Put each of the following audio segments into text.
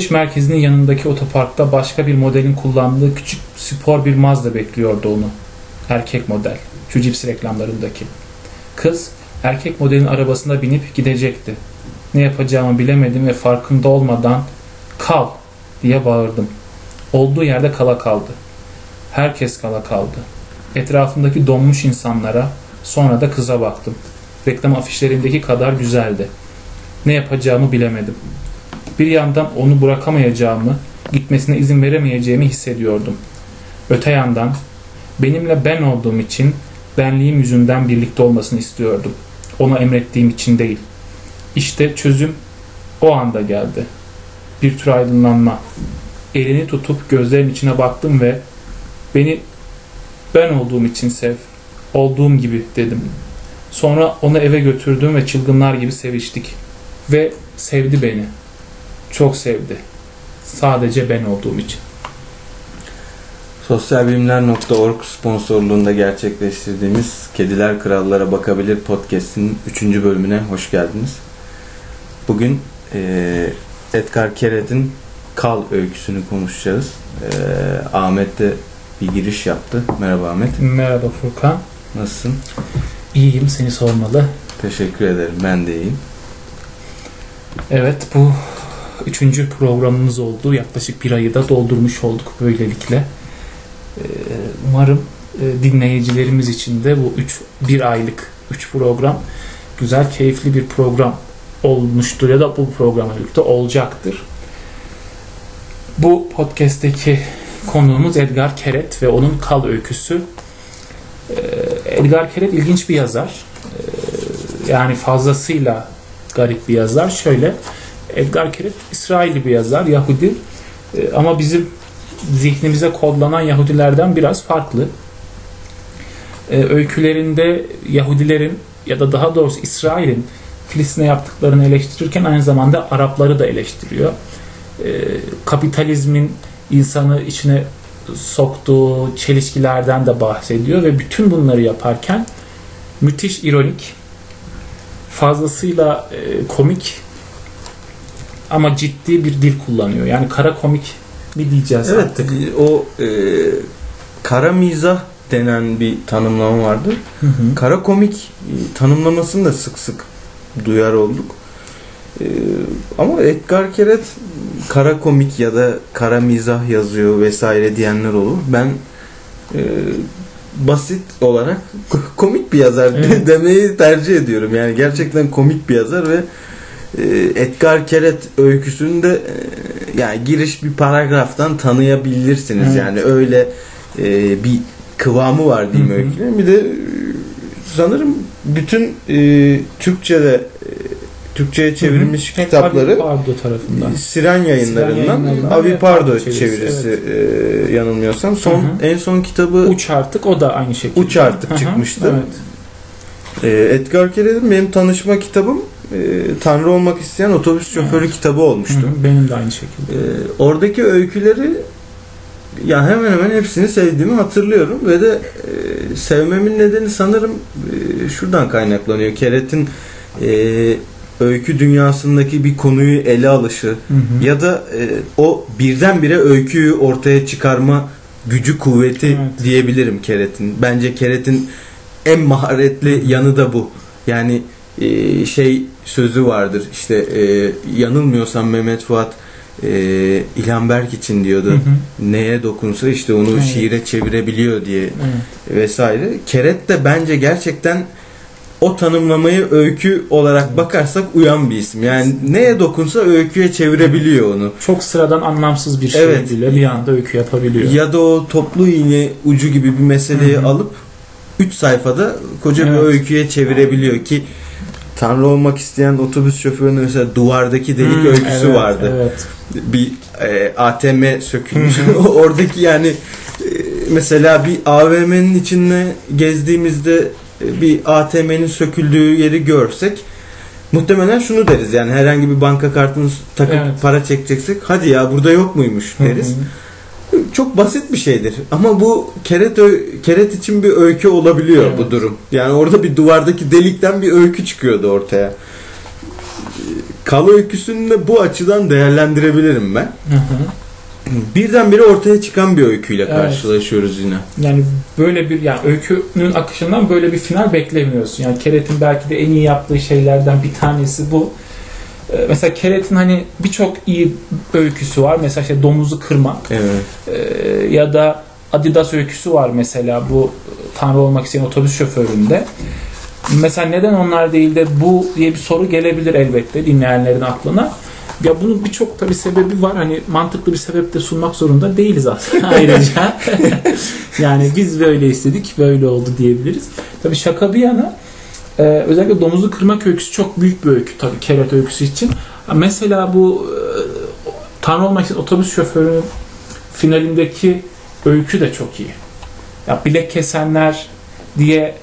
Alışveriş merkezinin yanındaki otoparkta başka bir modelin kullandığı küçük spor bir Mazda bekliyordu onu. Erkek model. Şu cips reklamlarındaki. Kız erkek modelin arabasına binip gidecekti. Ne yapacağımı bilemedim ve farkında olmadan kal diye bağırdım. Olduğu yerde kala kaldı. Herkes kala kaldı. Etrafındaki donmuş insanlara sonra da kıza baktım. Reklam afişlerindeki kadar güzeldi. Ne yapacağımı bilemedim. Bir yandan onu bırakamayacağımı, gitmesine izin veremeyeceğimi hissediyordum. Öte yandan benimle ben olduğum için benliğim yüzünden birlikte olmasını istiyordum. Ona emrettiğim için değil. İşte çözüm o anda geldi. Bir tür aydınlanma. Elini tutup gözlerin içine baktım ve beni ben olduğum için sev, olduğum gibi dedim. Sonra onu eve götürdüm ve çılgınlar gibi seviştik. Ve sevdi beni. Çok sevdi. Sadece ben olduğum için. Sosyalbilimler.org sponsorluğunda gerçekleştirdiğimiz Kediler Krallara Bakabilir podcast'in 3. bölümüne hoş geldiniz. Bugün e, Edgar Keret'in Kal öyküsünü konuşacağız. E, Ahmet de bir giriş yaptı. Merhaba Ahmet. Merhaba Furkan. Nasılsın? İyiyim seni sormalı. Teşekkür ederim. Ben de iyiyim. Evet bu üçüncü programımız oldu. Yaklaşık bir ayı da doldurmuş olduk böylelikle. Ee, umarım e, dinleyicilerimiz için de bu üç, bir aylık üç program güzel, keyifli bir program olmuştur ya da bu programla birlikte olacaktır. Bu podcast'teki konuğumuz Edgar Keret ve onun Kal öyküsü. Ee, Edgar Keret ilginç bir yazar. Ee, yani fazlasıyla garip bir yazar. Şöyle Edgar Keret İsrailli bir yazar, Yahudi. Ee, ama bizim zihnimize kodlanan Yahudilerden biraz farklı. Ee, öykülerinde Yahudilerin ya da daha doğrusu İsrail'in Filistin'e yaptıklarını eleştirirken aynı zamanda Arapları da eleştiriyor. Ee, kapitalizmin insanı içine soktuğu çelişkilerden de bahsediyor ve bütün bunları yaparken müthiş ironik, fazlasıyla e, komik ama ciddi bir dil kullanıyor. Yani kara komik mi diyeceğiz Evet, artık? o e, kara mizah denen bir tanımlama vardır. Hı hı. Kara komik e, tanımlamasını da sık sık duyar olduk. E, ama Edgar Keret kara komik ya da kara mizah yazıyor vesaire diyenler olur. Ben e, basit olarak komik bir yazar Evet. demeyi tercih ediyorum. Yani gerçekten komik bir yazar ve Edgar Keret öyküsünde e, yani giriş bir paragraftan tanıyabilirsiniz. Evet. Yani öyle e, bir kıvamı var diyeyim öykünün. Bir de e, sanırım bütün Türkçe'de Türkçe'ye çevrilmiş Hı hı. kitapları Pardo tarafından. Siren yayınlarından Siren yayınlarından Avi Pardo çevirisi, çevirisi, e, yanılmıyorsam. Son Hı hı. en son kitabı Uç artık o da aynı şekilde. Uç Artık Hı hı, çıkmıştı. Evet. e, Edgar Keret'in benim tanışma kitabım e, Tanrı olmak isteyen otobüs şoförü kitabı Hı olmuştu. hı, Benim de aynı şekilde. E, oradaki öyküleri ya hemen hemen hepsini sevdiğimi hatırlıyorum ve de e, sevmemin nedeni sanırım e, şuradan kaynaklanıyor. Keret'in e, öykü dünyasındaki bir konuyu ele alışı Hı hı. ya da e, o birdenbire öyküyü ortaya çıkarma gücü kuvveti Evet. diyebilirim Keret'in. Bence Keret'in en maharetli yanı da bu. Yani e, şey sözü vardır işte e, yanılmıyorsam Mehmet Fuat e, İlhan Berk için diyordu. Hı hı. Neye dokunsa işte onu Evet. şiire çevirebiliyor diye Evet. vesaire. Keret de bence gerçekten o tanımlamayı öykü olarak bakarsak uyan bir isim. Yani neye dokunsa öyküye çevirebiliyor onu. Çok sıradan anlamsız bir şey Evet. bile bir anda öykü yapabiliyor. Ya da o toplu iğne ucu gibi bir meseleyi Hı hı. alıp 3 sayfada koca bir Evet. öyküye çevirebiliyor ki Tanrı olmak isteyen otobüs şoförünün mesela duvardaki delik Hmm, öyküsü evet, vardı. Evet. Bir e, ATM sökülmüş. Oradaki yani e, mesela bir AVM'nin içinde gezdiğimizde e, bir ATM'nin söküldüğü yeri görsek muhtemelen şunu deriz yani herhangi bir banka kartını takıp Evet. para çekeceksek hadi ya burada yok muymuş deriz. Hı hı. Çok basit bir şeydir. Ama bu keret keret için bir öykü olabiliyor Evet. bu durum. Yani orada bir duvardaki delikten bir öykü çıkıyordu ortaya. Kal öyküsünü de bu açıdan değerlendirebilirim ben. Hı hı. Birdenbire ortaya çıkan bir öyküyle Evet. karşılaşıyoruz yine. Yani böyle bir yani öykünün akışından böyle bir final beklemiyorsun. Yani Keret'in belki de en iyi yaptığı şeylerden bir tanesi bu. Ee, Mesela Keret'in hani birçok iyi öyküsü var. Mesela işte domuzu kırmak Evet. Ee, ya da Adidas öyküsü var mesela bu e, Tanrı olmak isteyen otobüs şoföründe. Mesela neden onlar değil de bu diye bir soru gelebilir elbette dinleyenlerin aklına. Ya bunun birçok tabi sebebi var. Hani mantıklı bir sebep de sunmak zorunda değiliz aslında ayrıca. yani biz böyle istedik, böyle oldu diyebiliriz. Tabi şaka bir yana e, özellikle domuzu kırmak öyküsü çok büyük bir öykü tabi Keret öyküsü için. Mesela bu e, Tanrı olmak isteyen otobüs şoförünün finalindeki öykü de çok iyi. Ya bilek kesenler diye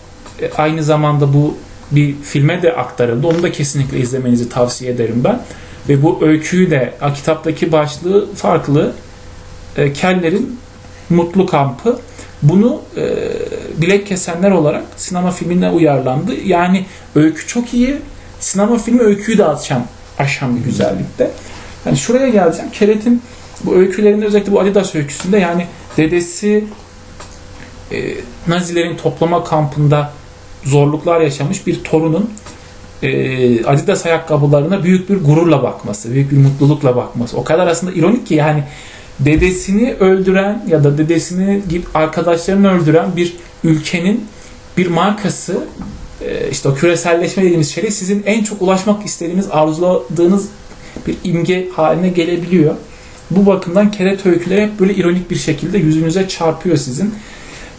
e, aynı zamanda bu bir filme de aktarıldı. Onu da kesinlikle izlemenizi tavsiye ederim ben. Ve bu öyküyü de kitaptaki başlığı farklı. E, Keller'in Mutlu Kampı. Bunu e, bilek kesenler olarak sinema filmine uyarlandı. Yani öykü çok iyi. Sinema filmi öyküyü de aşan, aşan bir güzellikte. Yani şuraya geleceğim. Keret'in bu öykülerinde özellikle bu Adidas öyküsünde yani dedesi e, Nazilerin toplama kampında zorluklar yaşamış bir torunun e, Adidas ayakkabılarına büyük bir gururla bakması, büyük bir mutlulukla bakması. O kadar aslında ironik ki yani dedesini öldüren ya da dedesini arkadaşlarını öldüren bir ülkenin bir markası e, işte o küreselleşme dediğimiz şey sizin en çok ulaşmak istediğiniz, arzuladığınız bir imge haline gelebiliyor. Bu bakımdan keret öyküleri hep böyle ironik bir şekilde yüzünüze çarpıyor sizin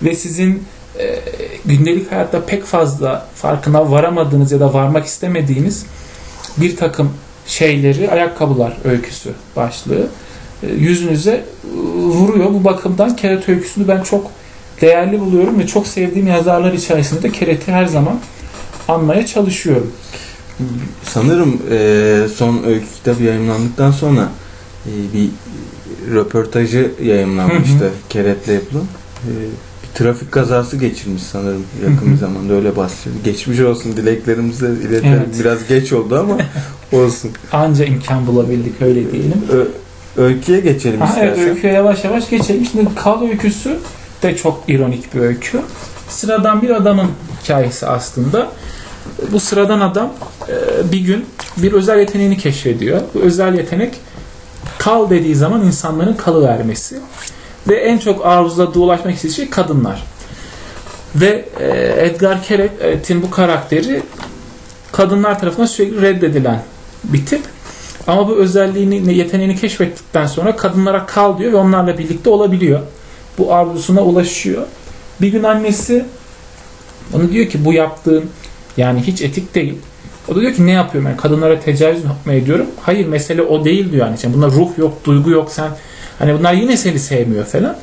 ve sizin e, gündelik hayatta pek fazla farkına varamadığınız ya da varmak istemediğiniz bir takım şeyleri ayakkabılar öyküsü başlığı yüzünüze e, vuruyor. Bu bakımdan keret öyküsünü ben çok değerli buluyorum ve çok sevdiğim yazarlar içerisinde de kereti her zaman anmaya çalışıyorum. Sanırım e, son öykü kitabı yayınlandıktan sonra e, bir röportajı yayınlanmıştı. Hı hı. Keret'le yapılan. E, bir trafik kazası geçirmiş sanırım yakın bir zamanda öyle bahsediyor. Geçmiş olsun dileklerimizi iletelim. Evet. Biraz geç oldu ama olsun. Anca imkan bulabildik öyle diyelim. Ö- öyküye geçelim Ha, evet, istersen. öyküye yavaş yavaş geçelim. Şimdi Kal öyküsü de çok ironik bir öykü. Sıradan bir adamın hikayesi aslında. Bu sıradan adam e, bir gün bir özel yeteneğini keşfediyor. Bu özel yetenek kal dediği zaman insanların kalı vermesi. Ve en çok arzuladığı ulaşmak istediği şey kadınlar. Ve e, Edgar Keret'in bu karakteri kadınlar tarafından sürekli reddedilen bir tip. Ama bu özelliğini, yeteneğini keşfettikten sonra kadınlara kal diyor ve onlarla birlikte olabiliyor. Bu arzusuna ulaşıyor. Bir gün annesi onu diyor ki bu yaptığın yani hiç etik değil. O da diyor ki ne yapıyorum yani kadınlara tecavüz mü ediyorum? Hayır mesele o değil diyor. Yani bunda ruh yok, duygu yok sen. Hani bunlar yine seni sevmiyor falan.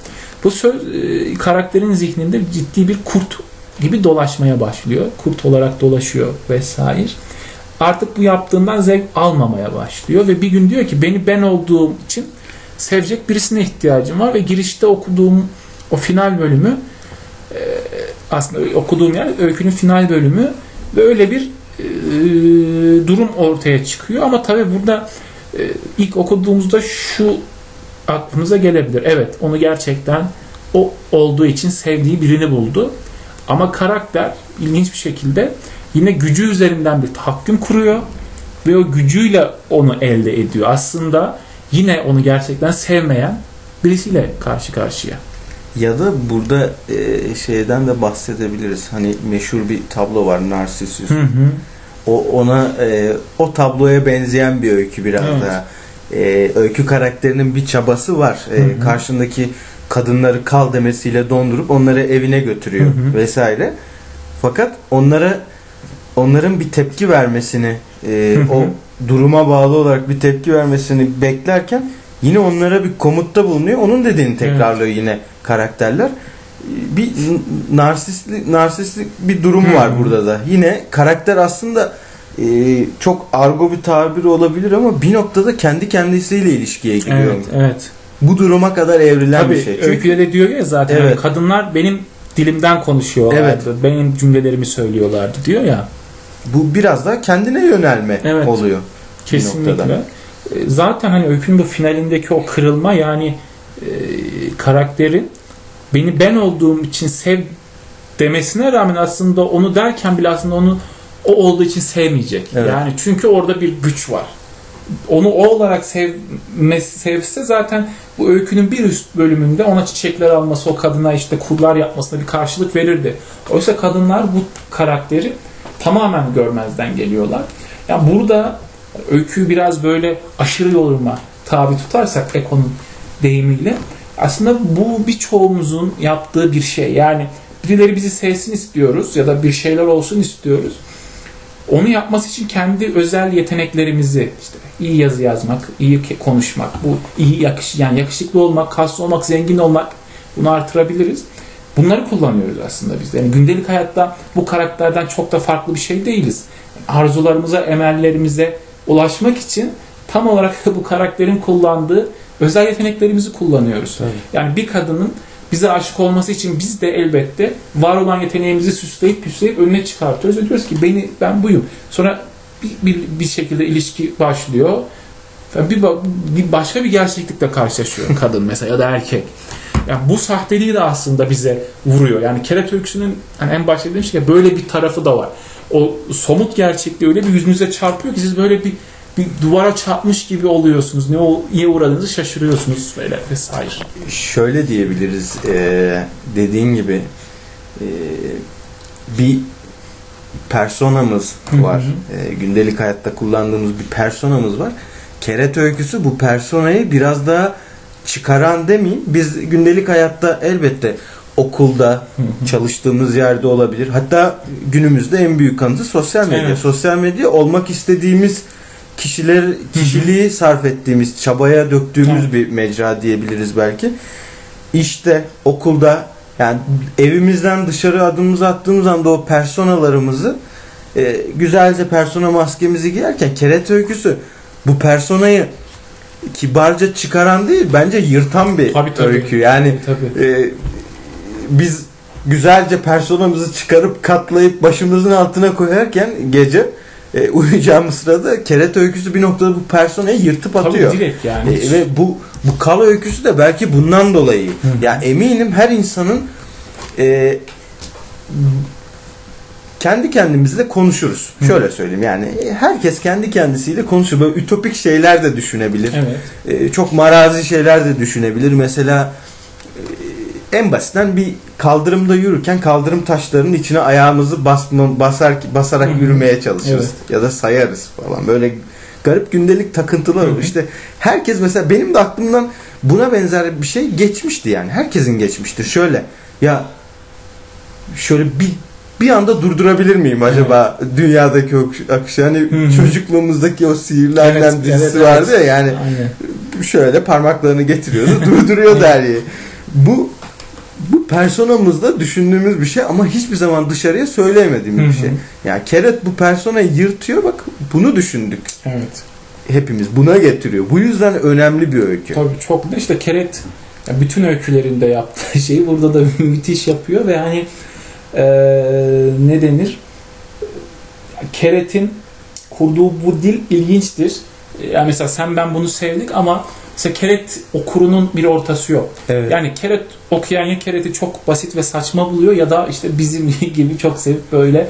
Bu söz e, karakterin zihninde ciddi bir kurt gibi dolaşmaya başlıyor. Kurt olarak dolaşıyor vesaire. Artık bu yaptığından zevk almamaya başlıyor ve bir gün diyor ki beni ben olduğum için sevecek birisine ihtiyacım var ve girişte okuduğum o final bölümü e, aslında okuduğum yer öykünün final bölümü ve öyle bir e, durum ortaya çıkıyor ama tabii burada e, ilk okuduğumuzda şu aklımıza gelebilir. Evet onu gerçekten o olduğu için sevdiği birini buldu. Ama karakter ilginç bir şekilde yine gücü üzerinden bir tahakküm kuruyor ve o gücüyle onu elde ediyor. Aslında yine onu gerçekten sevmeyen birisiyle karşı karşıya. Ya da burada e, şeyden de bahsedebiliriz. Hani meşhur bir tablo var Narsisüs. Hı hı. O ona e, o tabloya benzeyen bir öykü biraz Evet. daha. E, öykü karakterinin bir çabası var. E, Hı hı. Karşındaki kadınları kal demesiyle dondurup onları evine götürüyor Hı hı. vesaire. Fakat onlara onların bir tepki vermesini e, o duruma bağlı olarak bir tepki vermesini beklerken yine onlara bir komutta bulunuyor. Onun dediğini tekrarlıyor yine karakterler. Bir n- narsistlik, narsistlik bir durum Hı var burada da. Yine karakter aslında e, çok argo bir tabir olabilir ama bir noktada kendi kendisiyle ilişkiye giriyor. Evet, evet. Bu duruma kadar evrilen Tabii bir şey. Çünkü öyküde de diyor ya zaten Evet. hani kadınlar benim dilimden konuşuyorlardı. Benim cümlelerimi söylüyorlardı diyor ya. Bu biraz da kendine yönelme Evet. oluyor. Kesinlikle. E, Zaten hani öykünün bu finalindeki o kırılma yani e, karakterin beni ben olduğum için sev demesine rağmen aslında onu derken bile aslında onu o olduğu için sevmeyecek. Evet. Yani çünkü orada bir güç var. Onu o olarak sevme, sevse zaten bu öykünün bir üst bölümünde ona çiçekler alması, o kadına işte kurlar yapmasına bir karşılık verirdi. Oysa kadınlar bu karakteri tamamen görmezden geliyorlar. Yani burada öyküyü biraz böyle aşırı yoruma tabi tutarsak Eko'nun deyimiyle aslında bu birçoğumuzun yaptığı bir şey. Yani birileri bizi sevsin istiyoruz ya da bir şeyler olsun istiyoruz. Onu yapması için kendi özel yeteneklerimizi işte iyi yazı yazmak, iyi konuşmak, bu iyi yakış yani yakışıklı olmak, kaslı olmak, zengin olmak bunu artırabiliriz. Bunları kullanıyoruz aslında biz. Yani gündelik hayatta bu karakterden çok da farklı bir şey değiliz. Arzularımıza, emellerimize ulaşmak için tam olarak bu karakterin kullandığı özel yeteneklerimizi kullanıyoruz. Tabii. Yani bir kadının bize aşık olması için biz de elbette var olan yeteneğimizi süsleyip püsleyip önüne çıkartıyoruz ve diyoruz ki beni ben buyum. Sonra bir, bir, bir şekilde ilişki başlıyor. Bir, bir başka bir gerçeklikle karşılaşıyor kadın mesela ya da erkek. Yani bu sahteliği de aslında bize vuruyor. Yani Keret öyküsünün hani en başta şey ya, böyle bir tarafı da var. O somut gerçekliği öyle bir yüzünüze çarpıyor ki siz böyle bir bir duvara çarpmış gibi oluyorsunuz. Ne o niye uğradığınızı şaşırıyorsunuz böyle vesaire. Şöyle diyebiliriz e, dediğin gibi e, bir personamız Hı hı. var. E, gündelik hayatta kullandığımız bir personamız var. Keret öyküsü bu personayı biraz daha çıkaran demeyeyim. Biz gündelik hayatta elbette okulda çalıştığımız yerde olabilir. Hatta günümüzde en büyük kanıtı sosyal medya. Evet. Sosyal medya olmak istediğimiz kişiler kişiliği sarf ettiğimiz, çabaya döktüğümüz Evet. bir mecra diyebiliriz belki. İşte okulda yani evimizden dışarı adımımızı attığımız anda o personalarımızı e, güzelce persona maskemizi giyerken keret öyküsü bu personayı kibarca çıkaran değil bence yırtan bir Tabii, tabii. öykü. Yani Tabii. e, biz güzelce personamızı çıkarıp katlayıp başımızın altına koyarken gece e, uyuyacağımız sırada keret öyküsü bir noktada bu personayı yırtıp atıyor. Tabii direkt yani. E, ve bu bu kal öyküsü de belki bundan dolayı. Hı. Ya eminim her insanın e, kendi kendimizle konuşuruz. Hı. Şöyle söyleyeyim yani e, herkes kendi kendisiyle konuşur. Böyle ütopik şeyler de düşünebilir. Evet. E, çok marazi şeyler de düşünebilir. Mesela e, en basitten bir kaldırımda yürürken kaldırım taşlarının içine ayağımızı basma, basar basarak Hı yürümeye çalışırız. Evet. Ya da sayarız falan. Böyle garip gündelik takıntılar olur. İşte herkes mesela benim de aklımdan buna benzer bir şey geçmişti yani. Herkesin geçmiştir. Şöyle ya şöyle bir bir anda durdurabilir miyim acaba dünyadaki akışı? Hani Hı hı. çocukluğumuzdaki o sihirli Evet, Annem dizisi evet, evet. vardı ya yani Aynen. şöyle parmaklarını getiriyordu durduruyor Derya'yı. Bu bu personamızda düşündüğümüz bir şey ama hiçbir zaman dışarıya söyleyemediğimiz bir şey. Yani Keret bu personayı yırtıyor bak bunu düşündük Evet. hepimiz buna getiriyor. Bu yüzden önemli bir öykü. Tabii çok da işte Keret ya bütün öykülerinde yaptığı şeyi burada da müthiş yapıyor ve hani eee, ne denir? Keret'in kurduğu bu dil ilginçtir. Yani mesela sen ben bunu sevdik ama mesela Keret okurunun bir ortası yok. Evet. Yani Keret okuyan ya Keret'i çok basit ve saçma buluyor ya da işte bizim gibi çok sevip böyle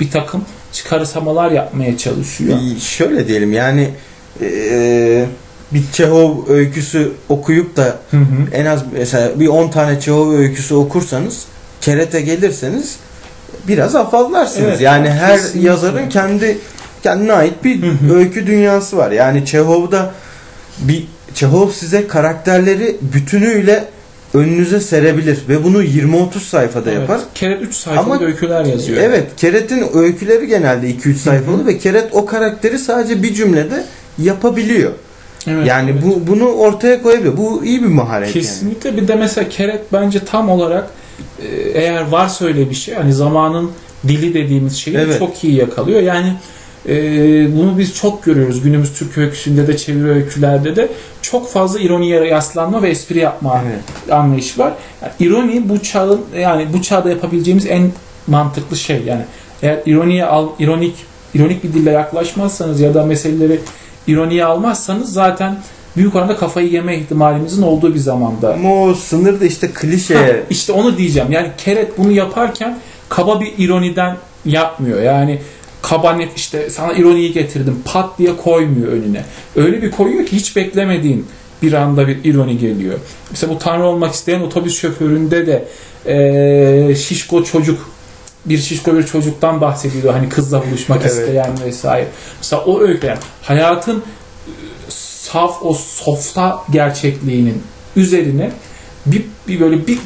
bir takım çıkarısamalar yapmaya çalışıyor. Bir şöyle diyelim yani eee, bir Çehov öyküsü okuyup da Hı hı. en az mesela bir 10 tane Çehov öyküsü okursanız Keret'e gelirseniz biraz afallarsınız. Evet, yani her kesinlikle. yazarın kendi kendine ait bir öykü dünyası var. Yani Çehov'da bir Çehov size karakterleri bütünüyle önünüze serebilir ve bunu 20-30 sayfada Evet, yapar. Keret 3 sayfalık Ama- öyküler yazıyor. Evet, Keret'in öyküleri genelde 2-3 sayfalı ve Keret o karakteri sadece bir cümlede yapabiliyor. Evet, yani evet. bu bunu ortaya koyabiliyor. Bu iyi bir maharet yani. Kesinlikle bir de mesela Keret bence tam olarak eğer varsa öyle bir şey hani zamanın dili dediğimiz şeyi Evet. çok iyi yakalıyor. Yani e, bunu biz çok görüyoruz günümüz Türk öyküsünde de çeviri öykülerde de çok fazla ironiye yaslanma ve espri yapma Evet. anlayışı var. Yani ironi bu çağın yani bu çağda yapabileceğimiz en mantıklı şey. Yani eğer ironiye al ironik ironik bir dille yaklaşmazsanız ya da meseleleri ironiye almazsanız zaten büyük oranda kafayı yeme ihtimalimizin olduğu bir zamanda. Ama o sınır da işte klişe. Ha, işte onu diyeceğim. Yani Keret bunu yaparken kaba bir ironiden yapmıyor. Yani kaba net işte sana ironiyi getirdim pat diye koymuyor önüne. Öyle bir koyuyor ki hiç beklemediğin bir anda bir ironi geliyor. Mesela bu Tanrı olmak isteyen otobüs şoföründe de eee, şişko çocuk bir şişko bir çocuktan bahsediyor. Hani kızla buluşmak Evet. isteyen vesaire. Mesela o öykü yani hayatın saf o softa gerçekliğinin üzerine bir, bir böyle bir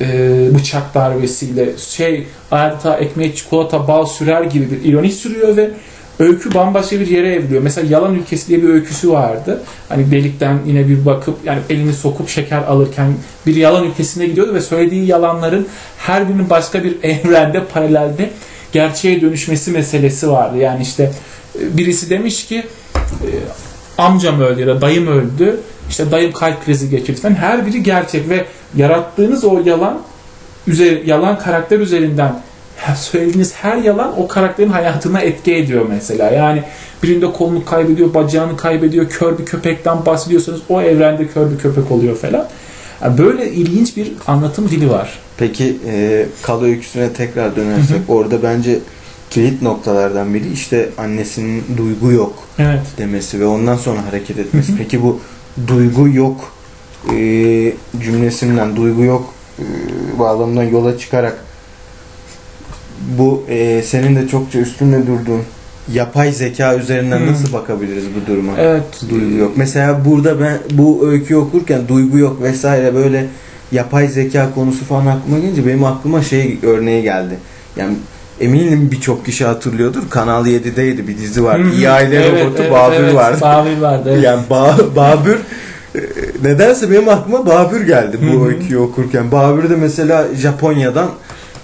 e, bıçak darbesiyle şey adeta ekmek, çikolata, bal sürer gibi bir ironi sürüyor ve öykü bambaşka bir yere evriliyor. Mesela Yalan Ülkesi diye bir öyküsü vardı. Hani delikten yine bir bakıp yani elini sokup şeker alırken bir yalan ülkesine gidiyordu ve söylediği yalanların her birinin başka bir evrende, paralelde gerçeğe dönüşmesi meselesi vardı. Yani işte e, birisi demiş ki e, amcam öldü ya da dayım öldü. İşte dayım kalp krizi geçirdi falan. Her biri gerçek ve yarattığınız o yalan üzer, yalan karakter üzerinden söylediğiniz her yalan o karakterin hayatına etki ediyor mesela. Yani birinde kolunu kaybediyor, bacağını kaybediyor, kör bir köpekten bahsediyorsanız o evrende kör bir köpek oluyor falan. Yani böyle ilginç bir anlatım dili var. Peki e, Kal öyküsüne tekrar dönersek orada bence kilit noktalardan biri işte annesinin duygu yok Evet. demesi ve ondan sonra hareket etmesi. Hı hı. Peki bu duygu yok e, cümlesinden duygu yok e, bağlamından yola çıkarak bu e, senin de çokça üstünde durduğun yapay zeka üzerinden Hı. nasıl bakabiliriz bu duruma? Evet. Duygu yok. Mesela burada ben bu öyküyü okurken duygu yok vesaire böyle yapay zeka konusu falan aklıma gelince benim aklıma şey örneği geldi. Yani eminim birçok kişi hatırlıyordur. Kanal 7'deydi bir dizi var. Hı hı. İyi Aile Evet, Robotu evet, Babür evet. vardı. Babür vardı. Evet. Yani ba- Babür e, nedense benim aklıma Babür geldi bu öyküyü okurken. Babür de mesela Japonya'dan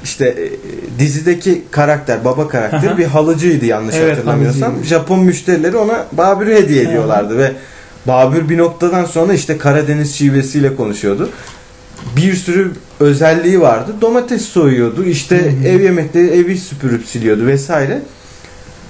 işte e, dizideki karakter, baba karakter bir halıcıydı yanlış Evet, hatırlamıyorsam. halıcıydı. Japon müşterileri ona Babür'ü hediye ediyorlardı ve Babür bir noktadan sonra işte Karadeniz şivesiyle konuşuyordu. Bir sürü özelliği vardı. Domates soyuyordu. işte Hı hı. ev yemekleri evi süpürüp siliyordu vesaire.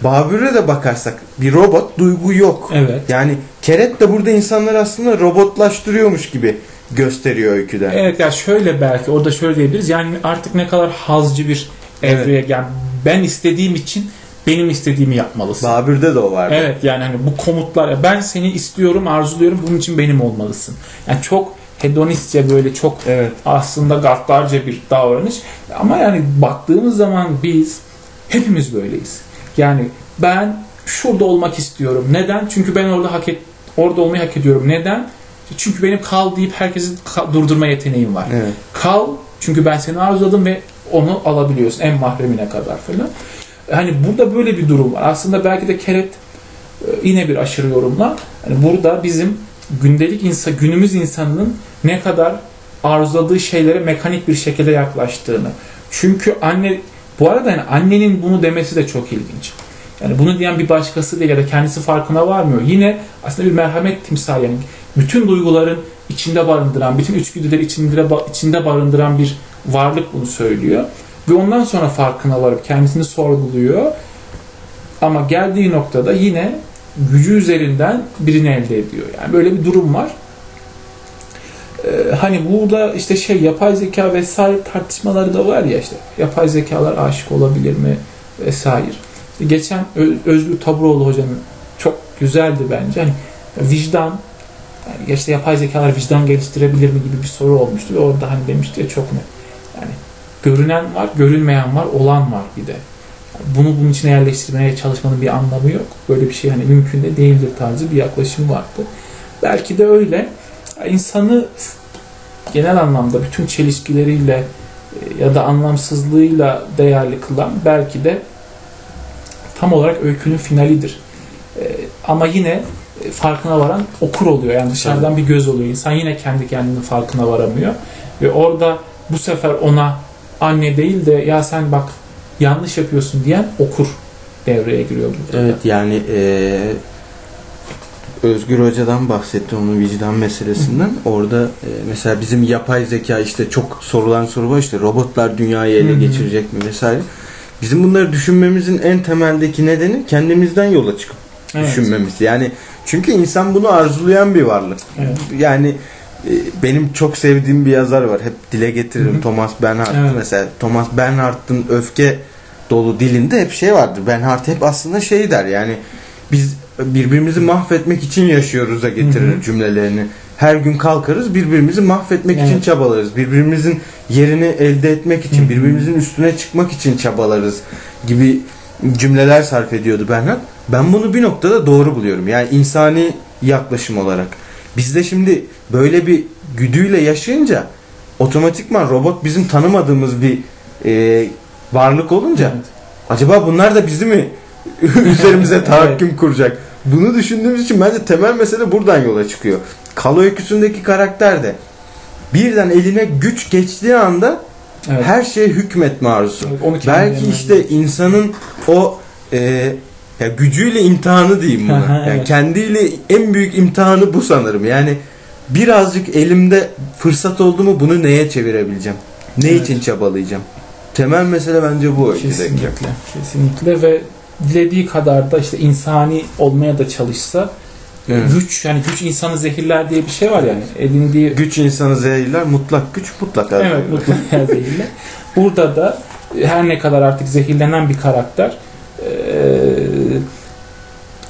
Babür'e de bakarsak bir robot duygu yok. Evet. Yani Keret de burada insanları aslında robotlaştırıyormuş gibi gösteriyor öyküde. Evet ya şöyle belki orada şöyle diyebiliriz. Yani artık ne kadar hazcı bir evreye yani ben istediğim için benim istediğimi yapmalısın. Babür'de de o vardı. Evet yani hani bu komutlar ben seni istiyorum, arzuluyorum bunun için benim olmalısın. Yani çok hedonistçe böyle çok Evet. aslında gaddarca bir davranış. Ama yani baktığımız zaman biz hepimiz böyleyiz. Yani ben şurada olmak istiyorum. Neden? Çünkü ben orada hak et, orada olmayı hak ediyorum. Neden? Çünkü benim kal deyip herkesi durdurma yeteneğim var. Evet. Kal çünkü ben seni arzuladım ve onu alabiliyorsun en mahremine kadar falan. Hani burada böyle bir durum var. Aslında belki de Keret e, yine bir aşırı yorumla. Hani burada bizim gündelik insan, günümüz insanının ne kadar arzuladığı şeylere mekanik bir şekilde yaklaştığını. Çünkü anne bu arada yani annenin bunu demesi de çok ilginç. Yani bunu diyen bir başkası değil ya da kendisi farkına varmıyor. Yine aslında bir merhamet timsali yani bütün duyguların içinde barındıran, bütün içgüdüleri içinde, içinde barındıran bir varlık bunu söylüyor. Ve ondan sonra farkına varıp kendisini sorguluyor. Ama geldiği noktada yine gücü üzerinden birini elde ediyor. Yani böyle bir durum var. Ee, hani burada işte şey yapay zeka vesaire tartışmaları da var ya işte yapay zekalar aşık olabilir mi vesaire. İşte geçen Özgür Taburoğlu hocanın çok güzeldi bence. Hani vicdan yani işte yapay zekalar vicdan geliştirebilir mi gibi bir soru olmuştu ve orada hani demişti ya çok net. Yani görünen var, görünmeyen var, olan var bir de. Bunu bunun içine yerleştirmeye çalışmanın bir anlamı yok. Böyle bir şey hani mümkün de değildir tarzı bir yaklaşım vardı. Belki de öyle. İnsanı genel anlamda bütün çelişkileriyle e, ya da anlamsızlığıyla değerli kılan belki de tam olarak öykünün finalidir. E, ama yine e, farkına varan okur oluyor. Yani dışarıdan bir göz oluyor. İnsan yine kendi kendinin farkına varamıyor. Ve orada bu sefer ona anne değil de ya sen bak yanlış yapıyorsun diyen okur devreye giriyor burada. Evet yani e, Özgür Hoca'dan bahsetti onun vicdan meselesinden. Orada e, mesela bizim yapay zeka işte çok sorulan soru var işte robotlar dünyayı ele Hı geçirecek mi vesaire. Bizim bunları düşünmemizin en temeldeki nedeni kendimizden yola çıkıp Evet. düşünmemiz. Yani çünkü insan bunu arzulayan bir varlık. Evet. Yani e, benim çok sevdiğim bir yazar var. Hep dile getiririm Hı hı. Thomas Bernhard. Evet. Mesela Thomas Bernhard'ın öfke dolu dilinde hep şey vardır. Bernhard hep aslında şey der yani biz birbirimizi mahvetmek için yaşıyoruz'a getirir cümlelerini. Her gün kalkarız birbirimizi mahvetmek için Evet. çabalarız. Birbirimizin yerini elde etmek için, birbirimizin üstüne çıkmak için çabalarız gibi cümleler sarf ediyordu Bernhard. Ben bunu bir noktada doğru buluyorum. Yani insani yaklaşım olarak. Bizde şimdi böyle bir güdüyle yaşayınca otomatikman robot bizim tanımadığımız bir e, varlık olunca Evet. acaba bunlar da bizi mi üzerimize tahakküm kuracak? Bunu düşündüğümüz için bence temel mesele buradan yola çıkıyor. Kal öyküsündeki karakter de birden eline güç geçtiği anda Evet. her şeye hükmetme arzusu. Evet, Belki işte insanın o e, ya gücüyle imtihanı diyeyim buna. Yani evet. kendiyle en büyük imtihanı bu sanırım. Yani birazcık elimde fırsat oldu mu bunu neye çevirebileceğim? Ne Evet. için çabalayacağım? Temel mesele bence bu. Kesinlikle. Kesinlikle ve dilediği kadar da işte insani olmaya da çalışsa Evet. güç yani güç insanı zehirler diye bir şey var yani edindiği Güç insanı zehirler, mutlak güç mutlaka. evet zehirler. mutlaka zehirler. Burada da her ne kadar artık zehirlenen bir karakter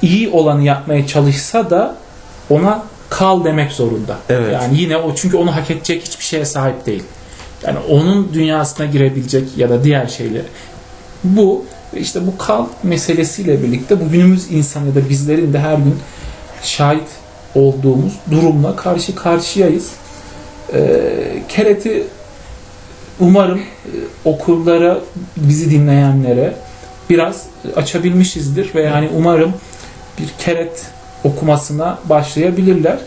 iyi olanı yapmaya çalışsa da ona kal demek zorunda. Evet. Yani yine o çünkü onu hak edecek hiçbir şeye sahip değil. Yani onun dünyasına girebilecek ya da diğer şeyleri. Bu işte bu kal meselesiyle birlikte bu günümüz insan ya da bizlerin de her gün şahit olduğumuz durumla karşı karşıyayız. Ee, Keret'i umarım e, okullara bizi dinleyenlere biraz açabilmişizdir ve yani umarım bir Keret okumasına başlayabilirler.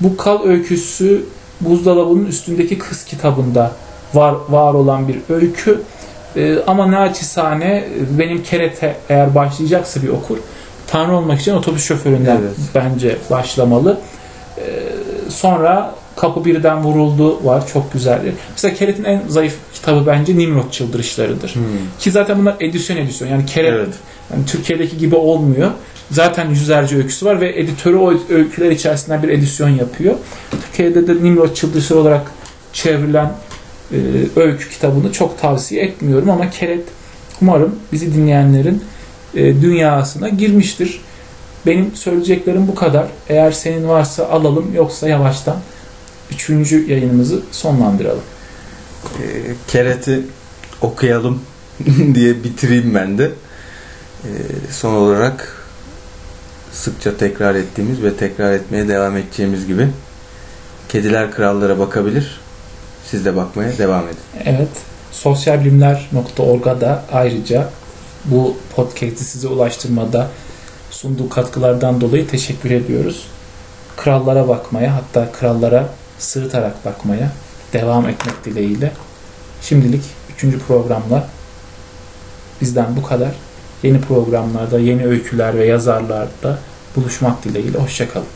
Bu kal öyküsü buzdolabının üstündeki kız kitabında var var olan bir öykü. Ee, ama naçizane e, benim kerete eğer başlayacaksa bir okur Tanrı olmak için otobüs şoföründen Evet. bence başlamalı. Ee, sonra Kapı Birden Vuruldu var. Çok güzel. Mesela Keret'in en zayıf kitabı bence Nimrod Çıldırışlarıdır. Hmm. Ki zaten bunlar edisyon edisyon. Yani Keret Evet. yani Türkiye'deki gibi olmuyor. Zaten yüzlerce öyküsü var ve editörü o öyküler içerisinden bir edisyon yapıyor. Türkiye'de de Nimrod Çıldırışları olarak çevrilen e, öykü kitabını çok tavsiye etmiyorum ama Keret umarım bizi dinleyenlerin e, dünyasına girmiştir. Benim söyleyeceklerim bu kadar. Eğer senin varsa alalım yoksa yavaştan üçüncü yayınımızı sonlandıralım. E, Keret'i okuyalım diye bitireyim ben de. Son olarak sıkça tekrar ettiğimiz ve tekrar etmeye devam edeceğimiz gibi kediler krallara bakabilir. Siz de bakmaya devam edin. Evet, sosyalbilimler.org'a da ayrıca bu podcast'i size ulaştırmada sunduğu katkılardan dolayı teşekkür ediyoruz. Krallara bakmaya hatta krallara sırıtarak bakmaya devam etmek dileğiyle. Şimdilik 3. programla bizden bu kadar. Yeni programlarda, yeni öyküler ve yazarlarda buluşmak dileğiyle. Hoşçakalın.